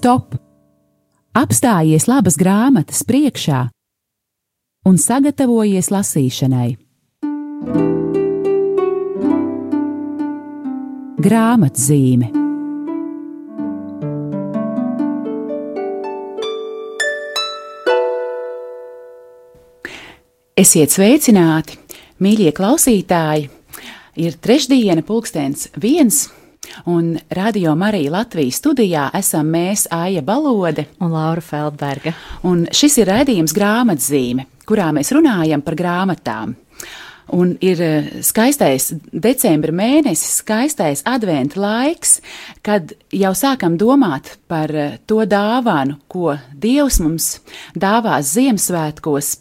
stop! Apstājies labas grāmatas priekšā un sagatavojies lasīšanai. Grāmatzīme Esiet sveicināti, mīļie klausītāji! Ir trešdiena, pulkstenis viens, un Radio Marija Latvijas studijā esam mēs Aija Balode un Laura Feldberga. Un šis ir raidījums grāmatzīme, kurā mēs runājam par grāmatām. Un ir eh, skaistais decembra mēnesis, skaistais adventa laiks, kad jau sākam domāt par eh, to dāvanu, ko Dievs mums dāvās Ziemassvētkos,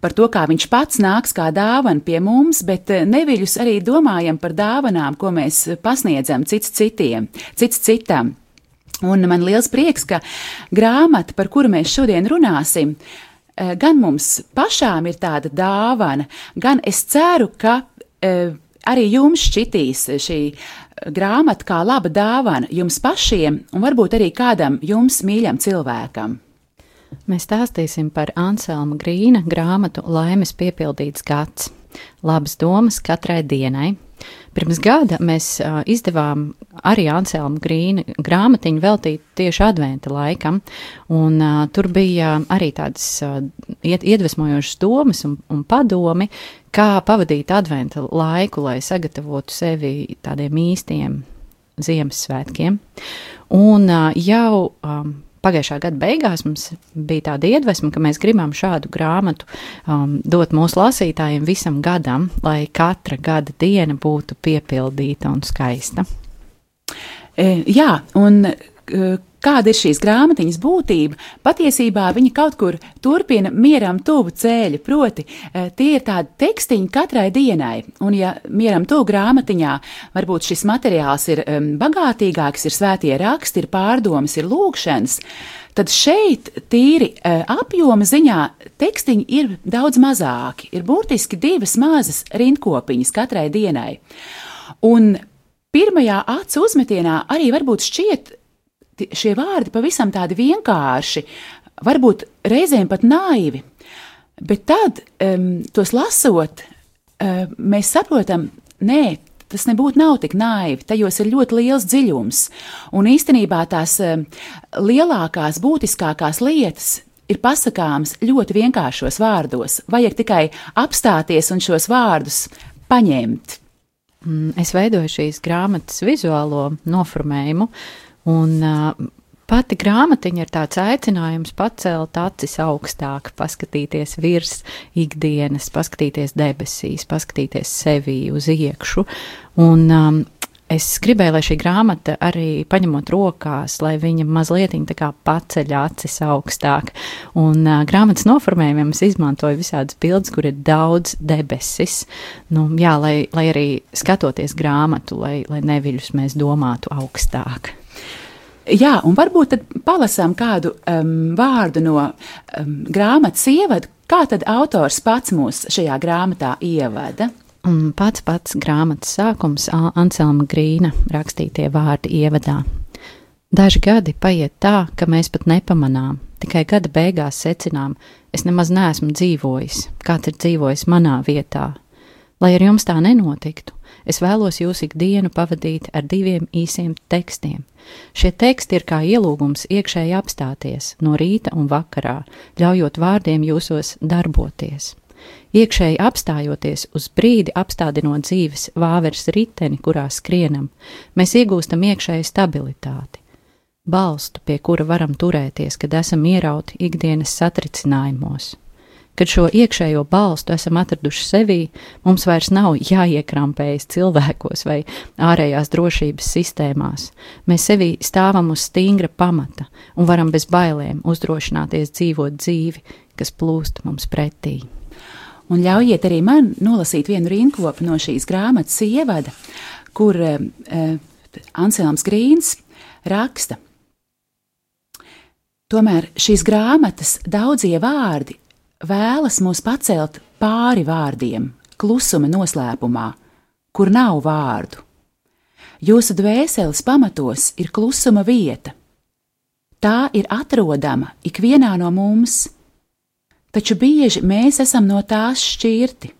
par to, kā viņš pats nāks kā dāvana pie mums, bet eh, neviļus arī domājam par dāvanām, ko mēs pasniedzam cits citiem, cits citam. Un man liels prieks, ka grāmata, par kuru mēs šodien runāsim, eh, gan mums pašām ir tāda dāvana, gan es ceru, ka eh, arī jums šķitīs šī grāmata kā laba dāvana jums pašiem un varbūt arī kādam jums mīļam cilvēkam. Mēs stāstīsim par Anselma Grīna grāmatu Laimes piepildīts gads - labas domas katrai dienai. Pirms gada mēs uh, izdevām arī Anselma Grīna grāmatiņu veltīt tieši adventa laikam, un uh, tur bija arī tādas uh, iedvesmojošas domas un, un padomi, kā pavadīt adventa laiku, lai sagatavotu sevi tādiem īstiem Ziemassvētkiem. Un uh, jau um, pagājušā gada beigās mums bija tāda iedvesma, ka mēs gribam šādu grāmatu um, dot mūsu lasītājiem visam gadam, lai katra gada diena būtu piepildīta un skaista. E, jā, un e, Kāda ir šīs grāmatiņas būtība? Patiesībā viņi kaut kur turpina mieram tuvu ceļu, proti, eh, tie ir tādi tekstiņi katrai dienai. Un, ja mieram tuvu grāmatiņā varbūt šis materiāls ir um, bagātīgāks, ir svētie raksti, ir pārdomas, ir lūkšanas, tad šeit tīri uh, apjoma ziņā tekstiņi ir daudz mazāki. Ir burtiski divas mazas rindkopiņas katrai dienai. Un pirmajā acu uzmetienā arī varbūt šķiet, šie vārdi pavisam tādi vienkārši, varbūt reizēm pat naivi, bet tad, um, tos lasot, uh, mēs saprotam, nē, tas nebūtu nav tik naivi, tajos ir ļoti liels dziļums, un īstenībā tās um, lielākās, būtiskākās lietas ir pasakāmas ļoti vienkāršos vārdos, vajag tikai apstāties un šos vārdus paņemt. Mm, es veidoju šīs grāmatas vizuālo noformējumu, Un uh, pati grāmatiņa ir tāds aicinājums pacelt acis augstāk, paskatīties virs ikdienas, paskatīties debesīs, paskatīties sevī uz iekšu. Un, um, Es gribēju, lai šī grāmata arī paņemot rokās, lai viņa mazliet paceļ acis augstāk. Un uh, grāmatas noformējumiem es izmantoju visādas bildes, kur ir daudz debesis. Nu, jā, lai, lai arī skatoties grāmatu, lai, lai neviļus mēs domātu augstāk. Jā, un varbūt tad palasām kādu um, vārdu no um, grāmatas ievada. Kā tad autors pats mūs šajā grāmatā ievada? Un pats pats grāmatas sākums Anselma Grīna rakstītie vārdi ievadā. Daži gadi paiet tā, ka mēs pat nepamanām, tikai gada beigās secinām, es nemaz neesmu dzīvojis, kāds ir dzīvojis manā vietā. Lai ar jums tā nenotiktu, es vēlos jūs ikdienu pavadīt ar diviem īsiem tekstiem, Šie teksti ir kā ielūgums iekšēji apstāties no rīta un vakarā, ļaujot vārdiem jūsos darboties. Iekšēji apstājoties uz brīdi, apstādinot dzīves vāveres riteni, kurā skrienam, mēs iegūstam iekšēju stabilitāti, balstu, pie kura varam turēties, kad esam ierauti ikdienas satricinājumos. Kad šo iekšējo balstu esam atraduši sevī, mums vairs nav jāiekrampējas cilvēkos vai ārējās drošības sistēmās. Mēs sevī stāvam uz stingra pamata un varam bez bailēm uzdrošināties dzīvot dzīvi, kas plūst mums pretī. Un ļaujiet arī man nolasīt vienu rindkopu no šīs grāmatas ievada, kur uh, Anselms Grīns raksta. Tomēr šīs grāmatas daudzie vārdi vēlas mūs pacelt pāri vārdiem, klusuma noslēpumā, kur nav vārdu. Jūsu dvēseles pamatos ir klusuma vieta. Tā ir atrodama ikvienā no mums, taču bieži mēs esam no tās šķirti.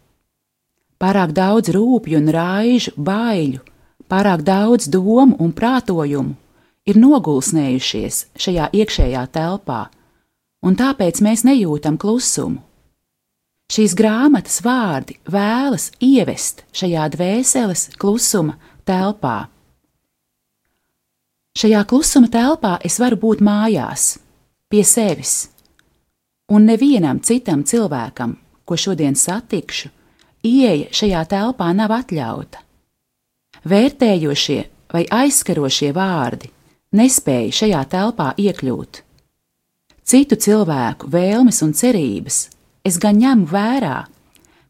Pārāk daudz rūpju un raižu, baiļu, pārāk daudz domu un prātojumu ir nogulsnējušies šajā iekšējā telpā, un tāpēc mēs nejūtam klusumu. Šīs grāmatas vārdi vēlas ievest šajā dvēseles klusuma telpā. Šajā klusuma telpā es varu būt mājās, pie sevis, un nevienam citam cilvēkam, ko šodien satikšu, ieeja šajā telpā nav atļauta. Vērtējošie vai aizskarošie vārdi nespēja šajā telpā iekļūt. Citu cilvēku vēlmes un cerības es gan ņemu vērā,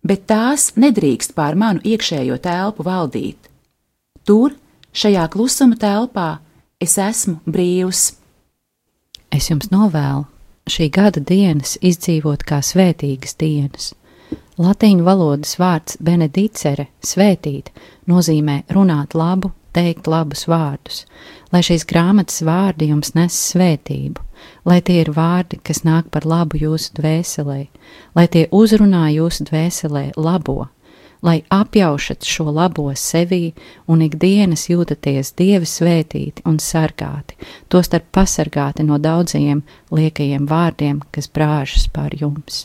bet tās nedrīkst pār manu iekšējo telpu valdīt. Tur, šajā klusuma telpā, es esmu brīvs. Es jums novēlu šī gada dienas izdzīvot kā svētīgas dienas. Latīņu valodas vārds benedicere, svētīt, nozīmē runāt labu, teikt labus vārdus, lai šīs grāmatas vārdi jums nes svētību, lai tie ir vārdi, kas nāk par labu jūsu dvēselē, lai tie uzrunā jūsu dvēselē labo, lai apjaušat šo labo sevī un ikdienas jūtaties dievi svētīti un sargāti, tostarp pasargāti no daudzajiem liekajiem vārdiem, kas brāžas pār jums.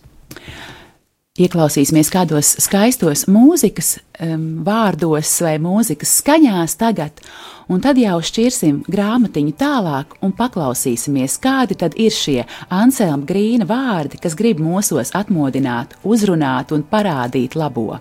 Ieklausīsimies kādos skaistos mūzikas um, vārdos vai mūzikas skaņās tagad, un tad jau šķirsim grāmatiņu tālāk un paklausīsimies, kādi tad ir šie Anselma Grīna vārdi, kas grib mūsos atmodināt, uzrunāt un parādīt labo.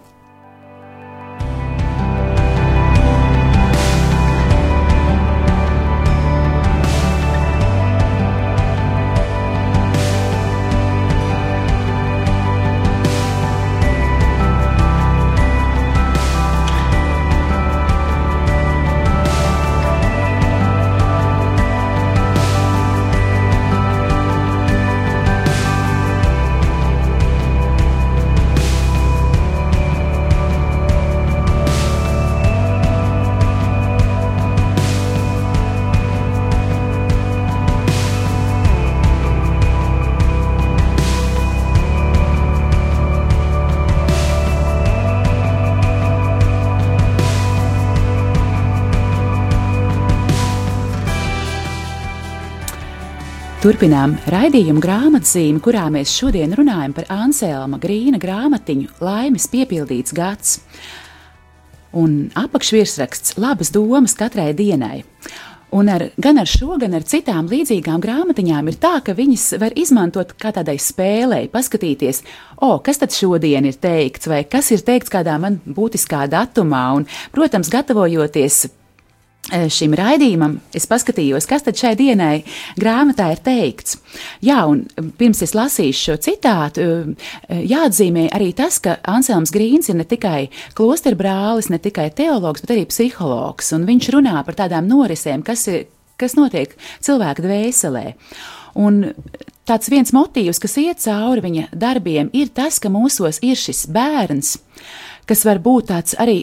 Turpinām raidījumu grāmatzīmi, kurā mēs šodien runājam par Anselma Grīna grāmatiņu Laimes piepildīts gads. Un apakšvirsraksts labas domas katrai dienai. Un ar, gan ar šo, gan ar citām līdzīgām grāmatiņām ir tā, ka viņas var izmantot kā tādai spēlei, paskatīties, o, kas tad šodien ir teikts, vai kas ir teikts kādā man būtiskā datumā. Un, protams, gatavojoties šim raidījumam, es paskatījos, kas tad šai dienai grāmatā ir teikts. Jā, un eh, pirms es lasīšu šo citātu, eh, jāatzīmē arī tas, ka Anselms Grīns ir ne tikai klosterbrālis, ne tikai teologs, bet arī psihologs, un viņš runā par tādām norisēm, kas, ir, kas notiek cilvēka dvēselē. Un tāds viens motīvs, kas iet cauri viņa darbiem, ir tas, ka mūsos ir šis bērns, kas var būt tāds arī,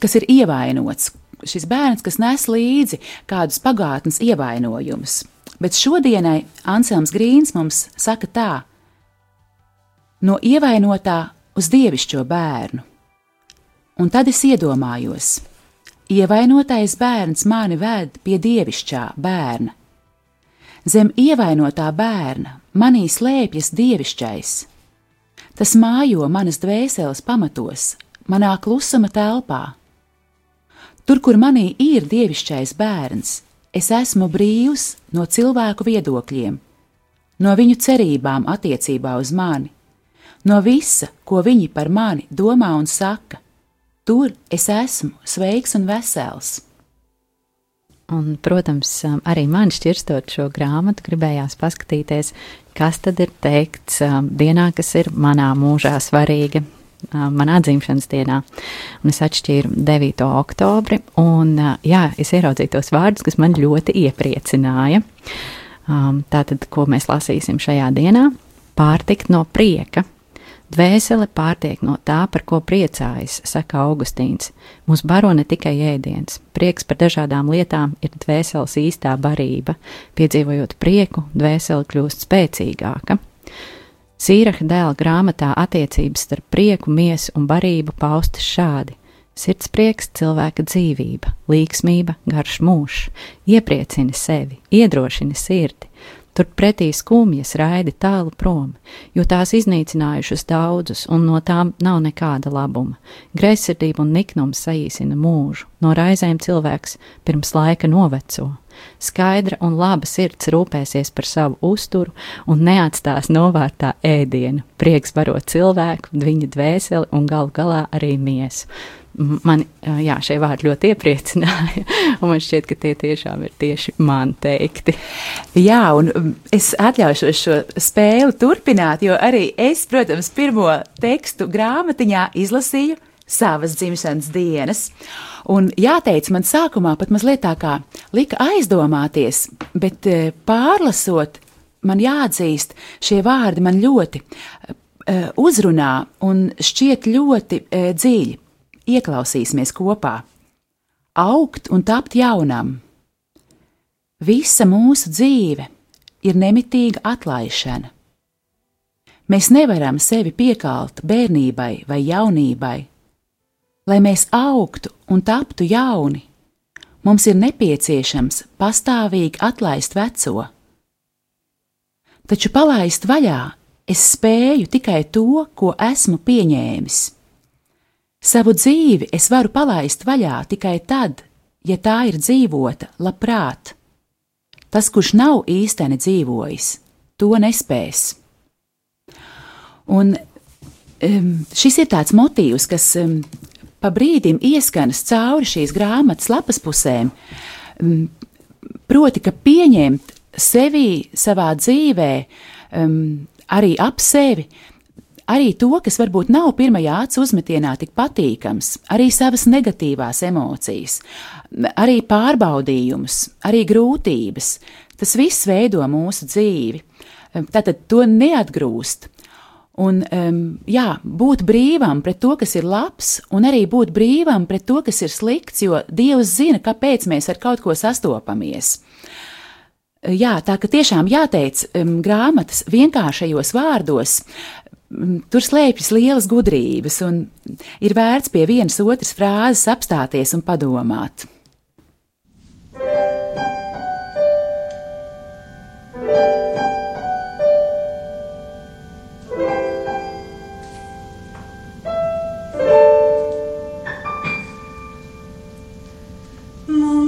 kas ir ievainots, šis bērns, kas nes līdzi kādus pagātnes ievainojumus. Bet šodienai Anselms Grīns mums saka tā: no ievainotā uz dievišķo bērnu. Un tad es iedomājos, ievainotais bērns mani ved pie dievišķā bērna. Zem ievainotā bērna manī slēpjas dievišķais. Tas mājo manas dvēseles pamatos, manā klusuma telpā Tur, kur manī ir dievišķais bērns, es esmu brīvs no cilvēku viedokļiem, no viņu cerībām attiecībā uz mani, no visa, ko viņi par mani domā un saka. Tur es esmu sveiks un vesels. Un, protams, arī man šķirstot šo grāmatu, gribējās paskatīties, kas tad ir teikts um, dienā, kas ir manā mūžā svarīga, manā dzimšanas dienā. Un es atšķīru 9. oktobri, un jā, es ieraudzīju tos vārdus, kas man ļoti iepriecināja. Tātad, ko mēs lasīsim šajā dienā? Pārtikt no prieka, Dvēsele pārtiek no tā, par ko priecājas, saka Augustīns. Mūs baro ne tikai ēdiens. Prieks par dažādām lietām ir dvēseles īstā barība. Piedzīvojot prieku, dvēsele kļūst spēcīgāka. Sīraha dēla grāmatā attiecības starp prieku, miesu un barību paustas šādi: sirdsprieks, cilvēka dzīvība, līksmība, garš mūžs, iepriecini sevi, iedrošini sirdi, Turpretī skumjas raidi tālu prom, jo tās iznīcinājušas daudzus, un no tām nav nekāda labuma. Greizsirdība un niknums saīsina mūžu, no raizēm cilvēks pirms laika noveco. Skaidra un laba sirds rūpēsies par savu uzturu un neatstās novārtā ēdienu. Prieks baro cilvēku, viņa dvēseli un galu galā arī miesu man jā, šie vārdi ļoti iepriecināja. man šķiet, ka tie tiešām ir tieši man teikti. Jā, un es atļaušos šo spēli turpināt, jo arī es, protams, pirmo tekstu grāmatiņā izlasīju savas dzimšanas dienas. Un jāteic, man sākumā pat mazliet tā kā lika aizdomāties, bet pārlasot, man jāatzīst, šie vārdi man ļoti uzrunā un šķiet ļoti dziļi ieklausīsimies kopā. Augt un tapt jaunam. Visa mūsu dzīve ir nemitīga atlaišana. Mēs nevaram sevi piekalt bērnībai vai jaunībai. Lai mēs augtu un taptu jauni, mums ir nepieciešams pastāvīgi atlaist veco. Taču palaist vaļā es spēju tikai to, ko esmu pieņēmis. Savu dzīvi es varu palaist vaļā tikai tad, ja tā ir dzīvota labprāt. Tas, kurš nav īsteni dzīvojis, to nespēs. Un um, šis ir tāds motīvs, kas um, pa brīdim ieskanas cauri šīs grāmatas lapas pusēm. Um, proti, ka pieņemt sevi savā dzīvē, um, arī ap sevi, arī to, kas varbūt nav pirmajā acu uzmetienā tik patīkams, arī savas negatīvās emocijas, arī pārbaudījumus, arī grūtības. Tas viss veido mūsu dzīvi. Tātad to neatgrūst. Un, um, jā, būt brīvam pret to, kas ir labs, un arī būt brīvam pret to, kas ir slikts, jo Dievs zina, kāpēc mēs ar kaut ko sastopamies. Jā, tā ka tiešām jāteic um, grāmatas vienkāršajos vārdos, tur slēpjas lielas gudrības, un ir vērts pie vienas otras frāzes apstāties un padomāt.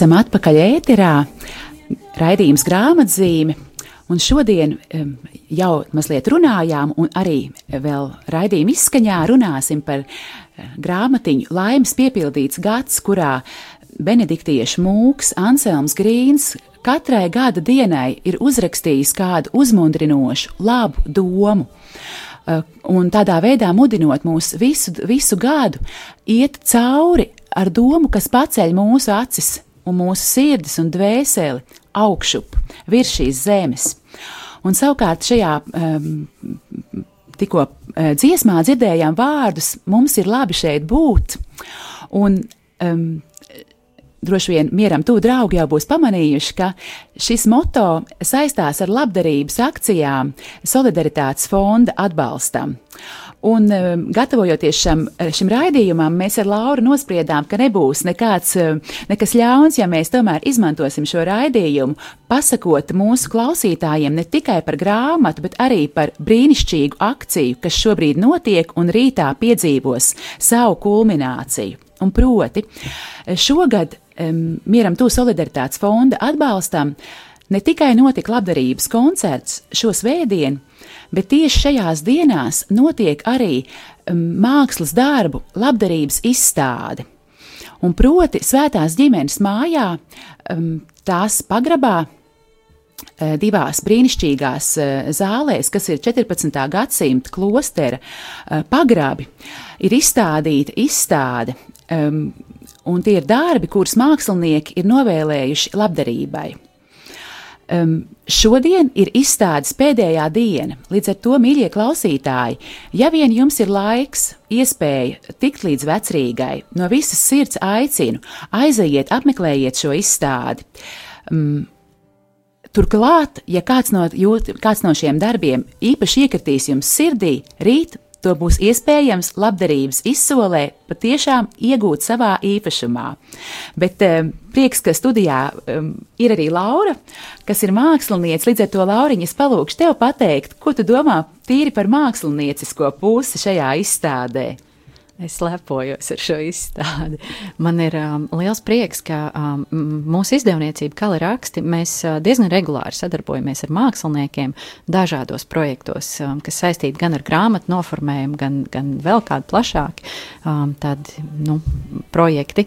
Esam atpakaļ ēterā, raidījums grāmatzīme. Un šodien jau mazliet runājām, un arī vēl raidījuma izskaņā runāsim par uh, grāmatiņu Laimes piepildīts gads, kurā benediktiešu mūks Anselms Grīns katrai gada dienai ir uzrakstījis kādu uzmundrinošu, labu domu. Uh, un tādā veidā mudinot mūs visu, visu gadu iet cauri ar domu, kas paceļ mūsu acis un mūsu sirdis un dvēseli augšup virs šīs zemes. Un savukārt šajā um, tikko uh, dziesmā dzirdējām vārdus, mums ir labi šeit būt. Un, um, droši vien mieram tuvu draugi jau būs pamanījuši, ka šis moto saistās ar labdarības akcijām Solidaritātes fonda atbalstam. Un, um, gatavojoties šam, šim raidījumam, mēs ar Lauru nospriedām, ka nebūs nekāds, um, nekas ļauns, ja mēs tomēr izmantosim šo raidījumu, pasakot mūsu klausītājiem ne tikai par grāmatu, bet arī par brīnišķīgu akciju, kas šobrīd notiek un rītā piedzīvos savu kulmināciju. Un proti, šogad um, Mieram Tū solidaritātes fonda atbalstam ne tikai notika labdarības koncerts šo svētdienu, bet tieši šajās dienās notiek arī um, mākslas darbu labdarības izstāde. Un proti, Svētās ģimenes mājā, um, tās pagrabā, uh, divās brīnišķīgās uh, zālēs, kas ir 14. gadsimta klostera uh, pagrabi, ir izstādīta izstāde. Um, un tie ir darbi, kurus mākslinieki ir novēlējuši labdarībai. Um, šodien ir izstādes pēdējā diena, līdz ar to, mīļie klausītāji, ja vien jums ir laiks, iespēja tikt līdz vecrīgai, no visas sirds aicinu, aiziet, apmeklējiet šo izstādi. Um, Turklāt, ja kāds no, jūt, kāds no šiem darbiem īpaši iekritīs jums sirdī, rīt To būs iespējams labdarības izsolē patiešām iegūt savā īpašumā. Bet um, prieks, ka studijā um, ir arī Laura, kas ir mākslinieca. Līdz ar to, Lauriņa, es palūkšu tev pateikt, ko tu domā tīri par māksliniecisko pusi šajā izstādē. Es lepojos ar šo izstādi. Man ir um, liels prieks, ka um, mūsu izdevniecība, kā ir raksti, mēs uh, diezgan regulāri sadarbojamies ar māksliniekiem dažādos projektos, um, kas saistīti gan ar grāmatu noformējumu, gan, gan vēl kādi plašāki um, tādi, nu, projekti.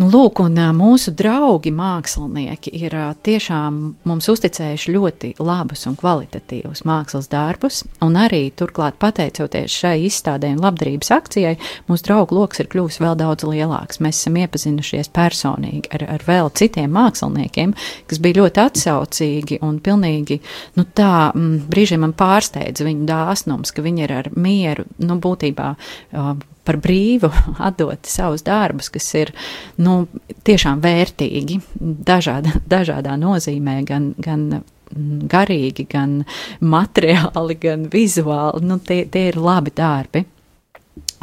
Nu, lūk, un mūsu draugi, mākslinieki, ir tiešām mums uzticējuši ļoti labus un kvalitatīvus mākslas darbus. Un arī turklāt, pateicoties šai izstādē un labdarības akcijai, mūsu draugu lokus ir kļuvis vēl daudz lielāks. Mēs esam iepazinušies personīgi ar, ar vēl citiem māksliniekiem, kas bija ļoti atsaucīgi un pilnīgi nu, tā, m, mm, brīžiem man pārsteidza viņu dāsnums, ka viņi ir ar mieru, nu, būtībā par brīvu atdot savus darbus, kas ir nu, tiešām vērtīgi, dažāda, dažādā nozīmē, gan, gan garīgi, gan materiāli, gan vizuāli. Nu, tie, tie ir labi darbi.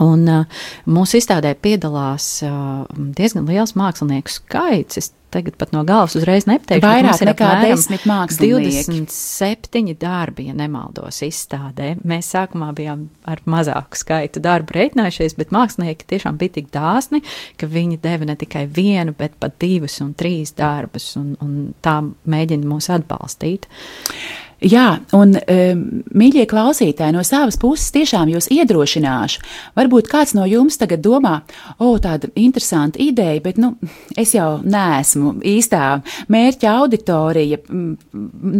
Un uh, mūsu izstādē piedalās uh, diezgan liels mākslinieku skaits. Es tagad pat no galvas uzreiz nepateikšu. Vairāk nekā desmit mākslinieki. 27 darbi, ja nemaldos, izstādē. Mēs sākumā bijām ar mazāku skaitu darbu reiķinājušies, bet mākslinieki tiešām bija tik dāsni, ka viņi deva ne tikai vienu, bet pat divus un trīs darbus, un, un tā mēģina mūs atbalstīt. Jā, un, um, mīļie klausītāji, no savas puses tiešām jūs iedrošināšu. Varbūt kāds no jums tagad domā, o, tāda interesanta ideja, bet, nu, es jau neesmu īstā mērķa auditorija,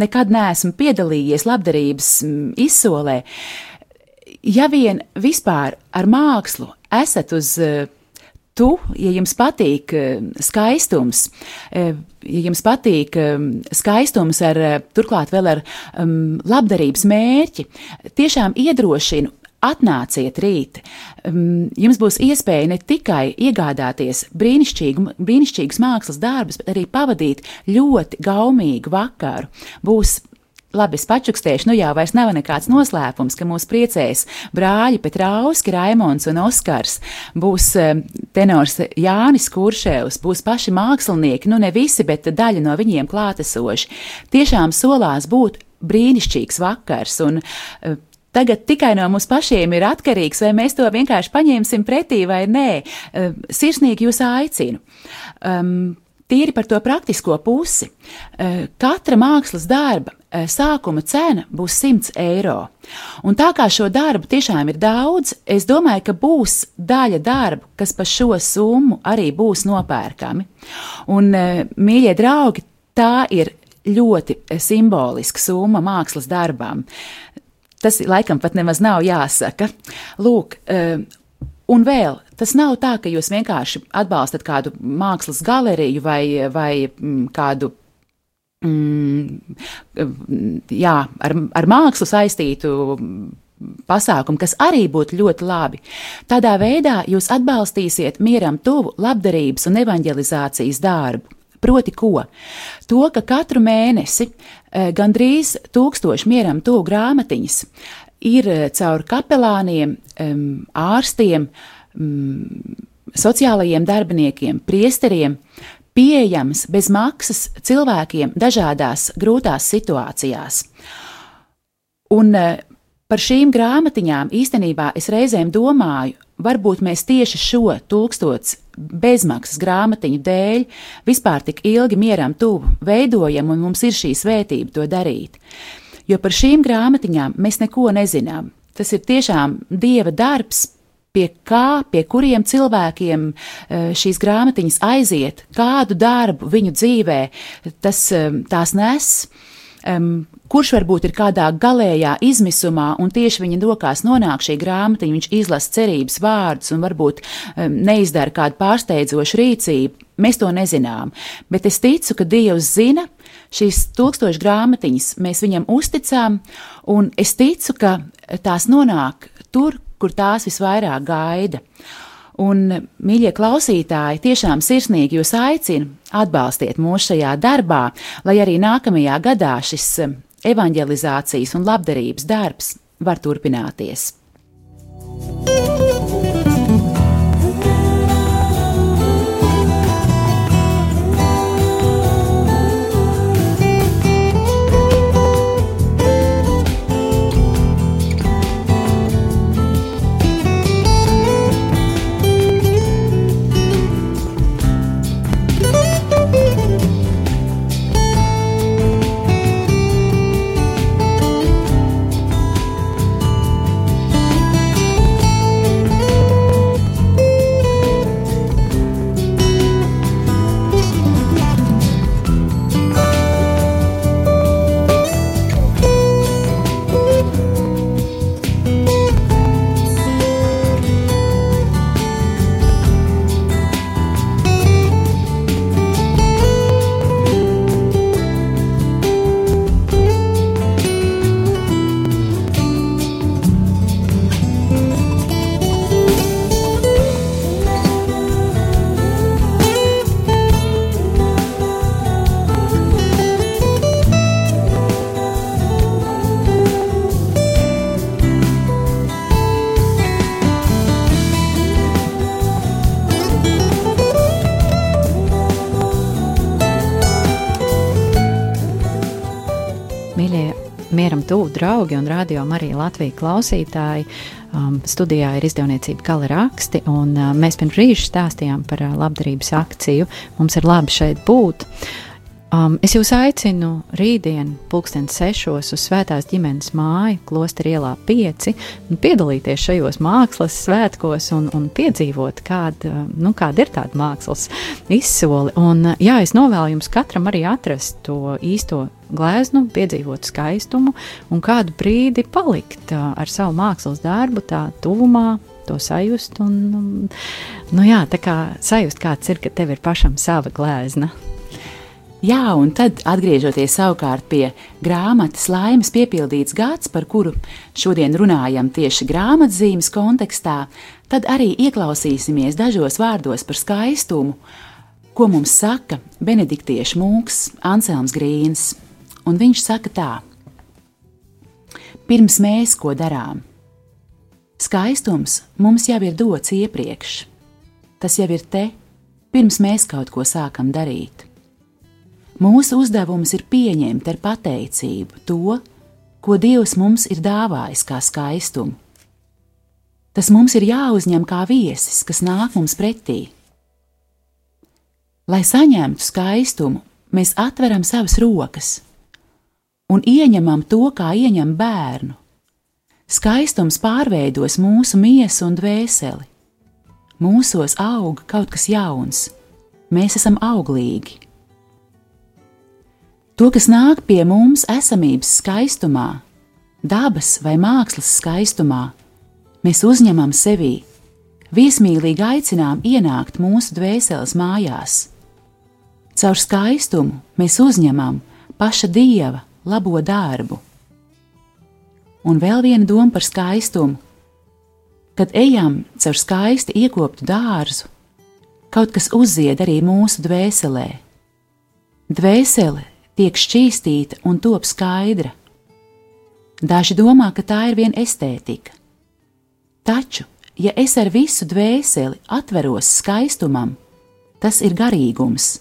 nekad neesmu piedalījies labdarības izsolē. Ja vien vispār ar mākslu esat uz uh, tu, ja jums patīk eh, skaistums, eh, ja jums patīk eh, skaistums ar, turklāt vēl ar um, labdarības mērķi, tiešām iedrošinu. Atnāciet rīt. Um, jums būs iespēja ne tikai iegādāties brīnišķīgu, brīnišķīgus mākslas darbus, bet arī pavadīt ļoti gaumīgu vakaru. Būs Labi, es pačukstēšu, nu jau vairs nav nekāds noslēpums, ka mūs priecēs brāļi Petrauski, Raimons un Oskars, būs uh, tenors Jānis Kurševs, būs paši mākslinieki, nu ne visi, bet daļa no viņiem klātesoši. Tiešām solās būt brīnišķīgs vakars, un uh, Tagad tikai no mums pašiem ir atkarīgs, vai mēs to vienkārši paņemsim pretī vai nē. Uh, sirsnīgi jūs aicinu. Um, tīri par to praktisko pusi. Eh, katra mākslas darba eh, sākuma cena būs 100 eiro. Un tā kā šo darbu tiešām ir daudz, es domāju, ka būs daļa darbu, kas par šo summu arī būs nopērkami. Un, eh, mīļie draugi, tā ir ļoti simboliska summa mākslas darbām. Tas laikam pat nemaz nav jāsaka. Lūk, Un vēl tas nav tā, ka jūs vienkārši atbalstat kādu mākslas galeriju vai, vai mm, kādu mm, jā, ar, ar mākslu saistītu pasākumu, kas arī būtu ļoti labi. Tādā veidā jūs atbalstīsiet mieram tuvu labdarības un evanģelizācijas darbu. Proti, ko? To, ka katru mēnesi eh, gandrīz tūkstoši mieram tuvu grāmatiņas ir eh, caur kapelāniem, ārstiem, sociālajiem darbiniekiem, priesteriem pieejams bez maksas cilvēkiem dažādās grūtās situācijās. Un eh, par šīm grāmatiņām īstenībā es reizēm domāju, varbūt mēs tieši šo tūkstots bezmaksas grāmatiņu dēļ vispār tik ilgi mieram tuvu veidojam, un mums ir šī svētība to darīt jo par šīm grāmatiņām mēs neko nezinām. Tas ir tiešām dieva darbs, pie kā, pie kuriem cilvēkiem eh, šīs grāmatiņas aiziet, kādu darbu viņu dzīvē tas eh, tās nes. Um, kurš varbūt ir kādā galējā izmisumā, un tieši viņa rokās nonāk šī grāmatiņa, viņš izlasa cerības vārdus un varbūt um, neizdara kādu pārsteidzošu rīcību. Mēs to nezinām, bet es ticu, ka Dievs zina, šīs tūkstošas grāmatiņas mēs viņam uzticām, un es ticu, ka tās nonāk tur, kur tās visvairāk gaida. Un, mīļie klausītāji, tiešām sirsnīgi jūs aicinu atbalstiet mūs šajā darbā, lai arī nākamajā gadā šis evanģelizācijas un labdarības darbs var turpināties. Draugi un radio arī Latvijas klausītāji. Um, studijā ir izdevniecība Kala raksti, un uh, mēs pirms brīža stāstījām par uh, labdarības akciju. Mums ir labi šeit būt. Um, es jūs aicinu rītdien, pulksten sešos, uz Svētās ģimenes māju, Klostera ielā 5, un piedalīties šajos mākslas svētkos un, un piedzīvot, kāda, nu, kāda ir tāda mākslas izsoli. Un, jā, es novēlu jums katram arī atrast to īsto gleznu, piedzīvot skaistumu un kādu brīdi palikt uh, ar savu mākslas darbu tā tuvumā, to sajust. Un, nu, jā, tā kā sajust, kāds ir, ka tev ir pašam sava glezna. Jā, un tad atgriežoties savukārt pie grāmatas laimes piepildīts gads, par kuru šodien runājam tieši grāmatzīmes kontekstā, tad arī ieklausīsimies dažos vārdos par skaistumu, ko mums saka benediktiešu mūks Anselms Grīns. Un viņš saka tā: Pirms mēs ko darām, skaistums mums jau ir dots iepriekš, tas jau ir te, pirms mēs kaut ko sākam darīt. Mūsu uzdevums ir pieņemt ar pateicību to, ko Dievs mums ir dāvājis kā skaistumu. Tas mums ir jāuzņem kā viesis, kas nāk mums pretī. Lai saņemtu skaistumu, mēs atveram savas rokas un ieņemam to, kā ieņem bērnu. Skaistums pārveidos mūsu miesu un dvēseli. Mūsos aug kaut kas jauns, mēs esam auglīgi. To, kas nāk pie mums esamības skaistumā, dabas vai mākslas skaistumā, mēs uzņemam sevī, viesmīlīgi aicinām ienākt mūsu dvēseles mājās. Caur skaistumu mēs uzņemam paša dieva labo darbu. Un vēl viena doma par skaistumu. Kad ejam caur skaisti iekoptu dārzu, kaut kas uzzied arī mūsu dvēselē. Dvēsele tiek šķīstīta un top skaidra. Daži domā, ka tā ir viena estētika. Taču, ja es ar visu dvēseli atveros skaistumam, tas ir garīgums.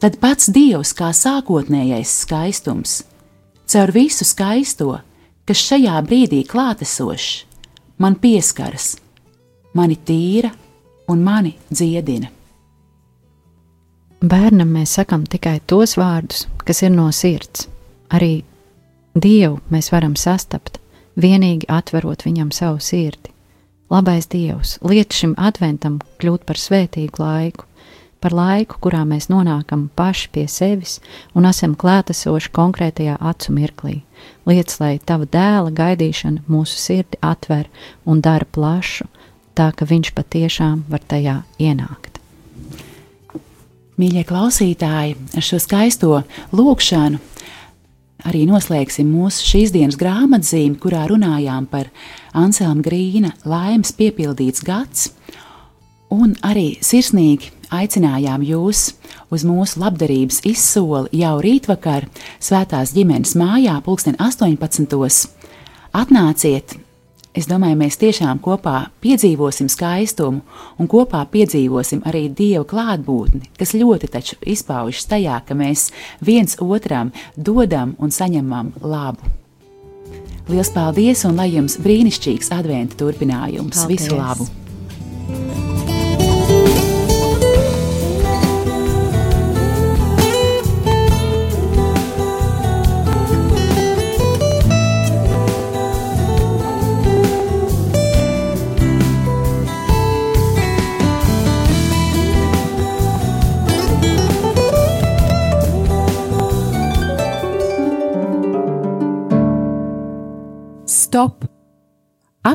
Tad pats Dievs, kā sākotnējais skaistums, caur visu skaisto kas šajā brīdī klātesošs, man pieskaras, mani tīra un mani dziedina. Bērnam mēs sakam tikai tos vārdus, kas ir no sirds. Arī Dievu mēs varam sastapt, vienīgi atverot viņam savu sirdi. Labais Dievs, liet šim adventam kļūt par svētīgu laiku, par laiku, kurā mēs nonākam paši pie sevis un esam klātesoši konkrētajā acu mirklī. Liec, lai tava dēla gaidīšana mūsu sirdi atver un dara plašu, tā ka viņš patiešām var tajā ienākt. Mīļie klausītāji, ar šo skaisto lūkšanu arī noslēgsim mūsu šīs dienas grāmatzīmi, kurā runājām par Anselma Grīna laimes piepildīts gads, un arī sirsnīgi aicinājām jūs uz mūsu labdarības izsoli jau rītvakar Svētās ģimenes mājā, pulksten 18. Atnāciet! Es domāju, mēs tiešām kopā piedzīvosim skaistumu un kopā piedzīvosim arī Dieva klātbūtni, kas ļoti taču izpaužas tajā, ka mēs viens otram dodam un saņemam labu. Lielas paldies un lai jums brīnišķīgs adventa turpinājums! Paldies. Visu labu!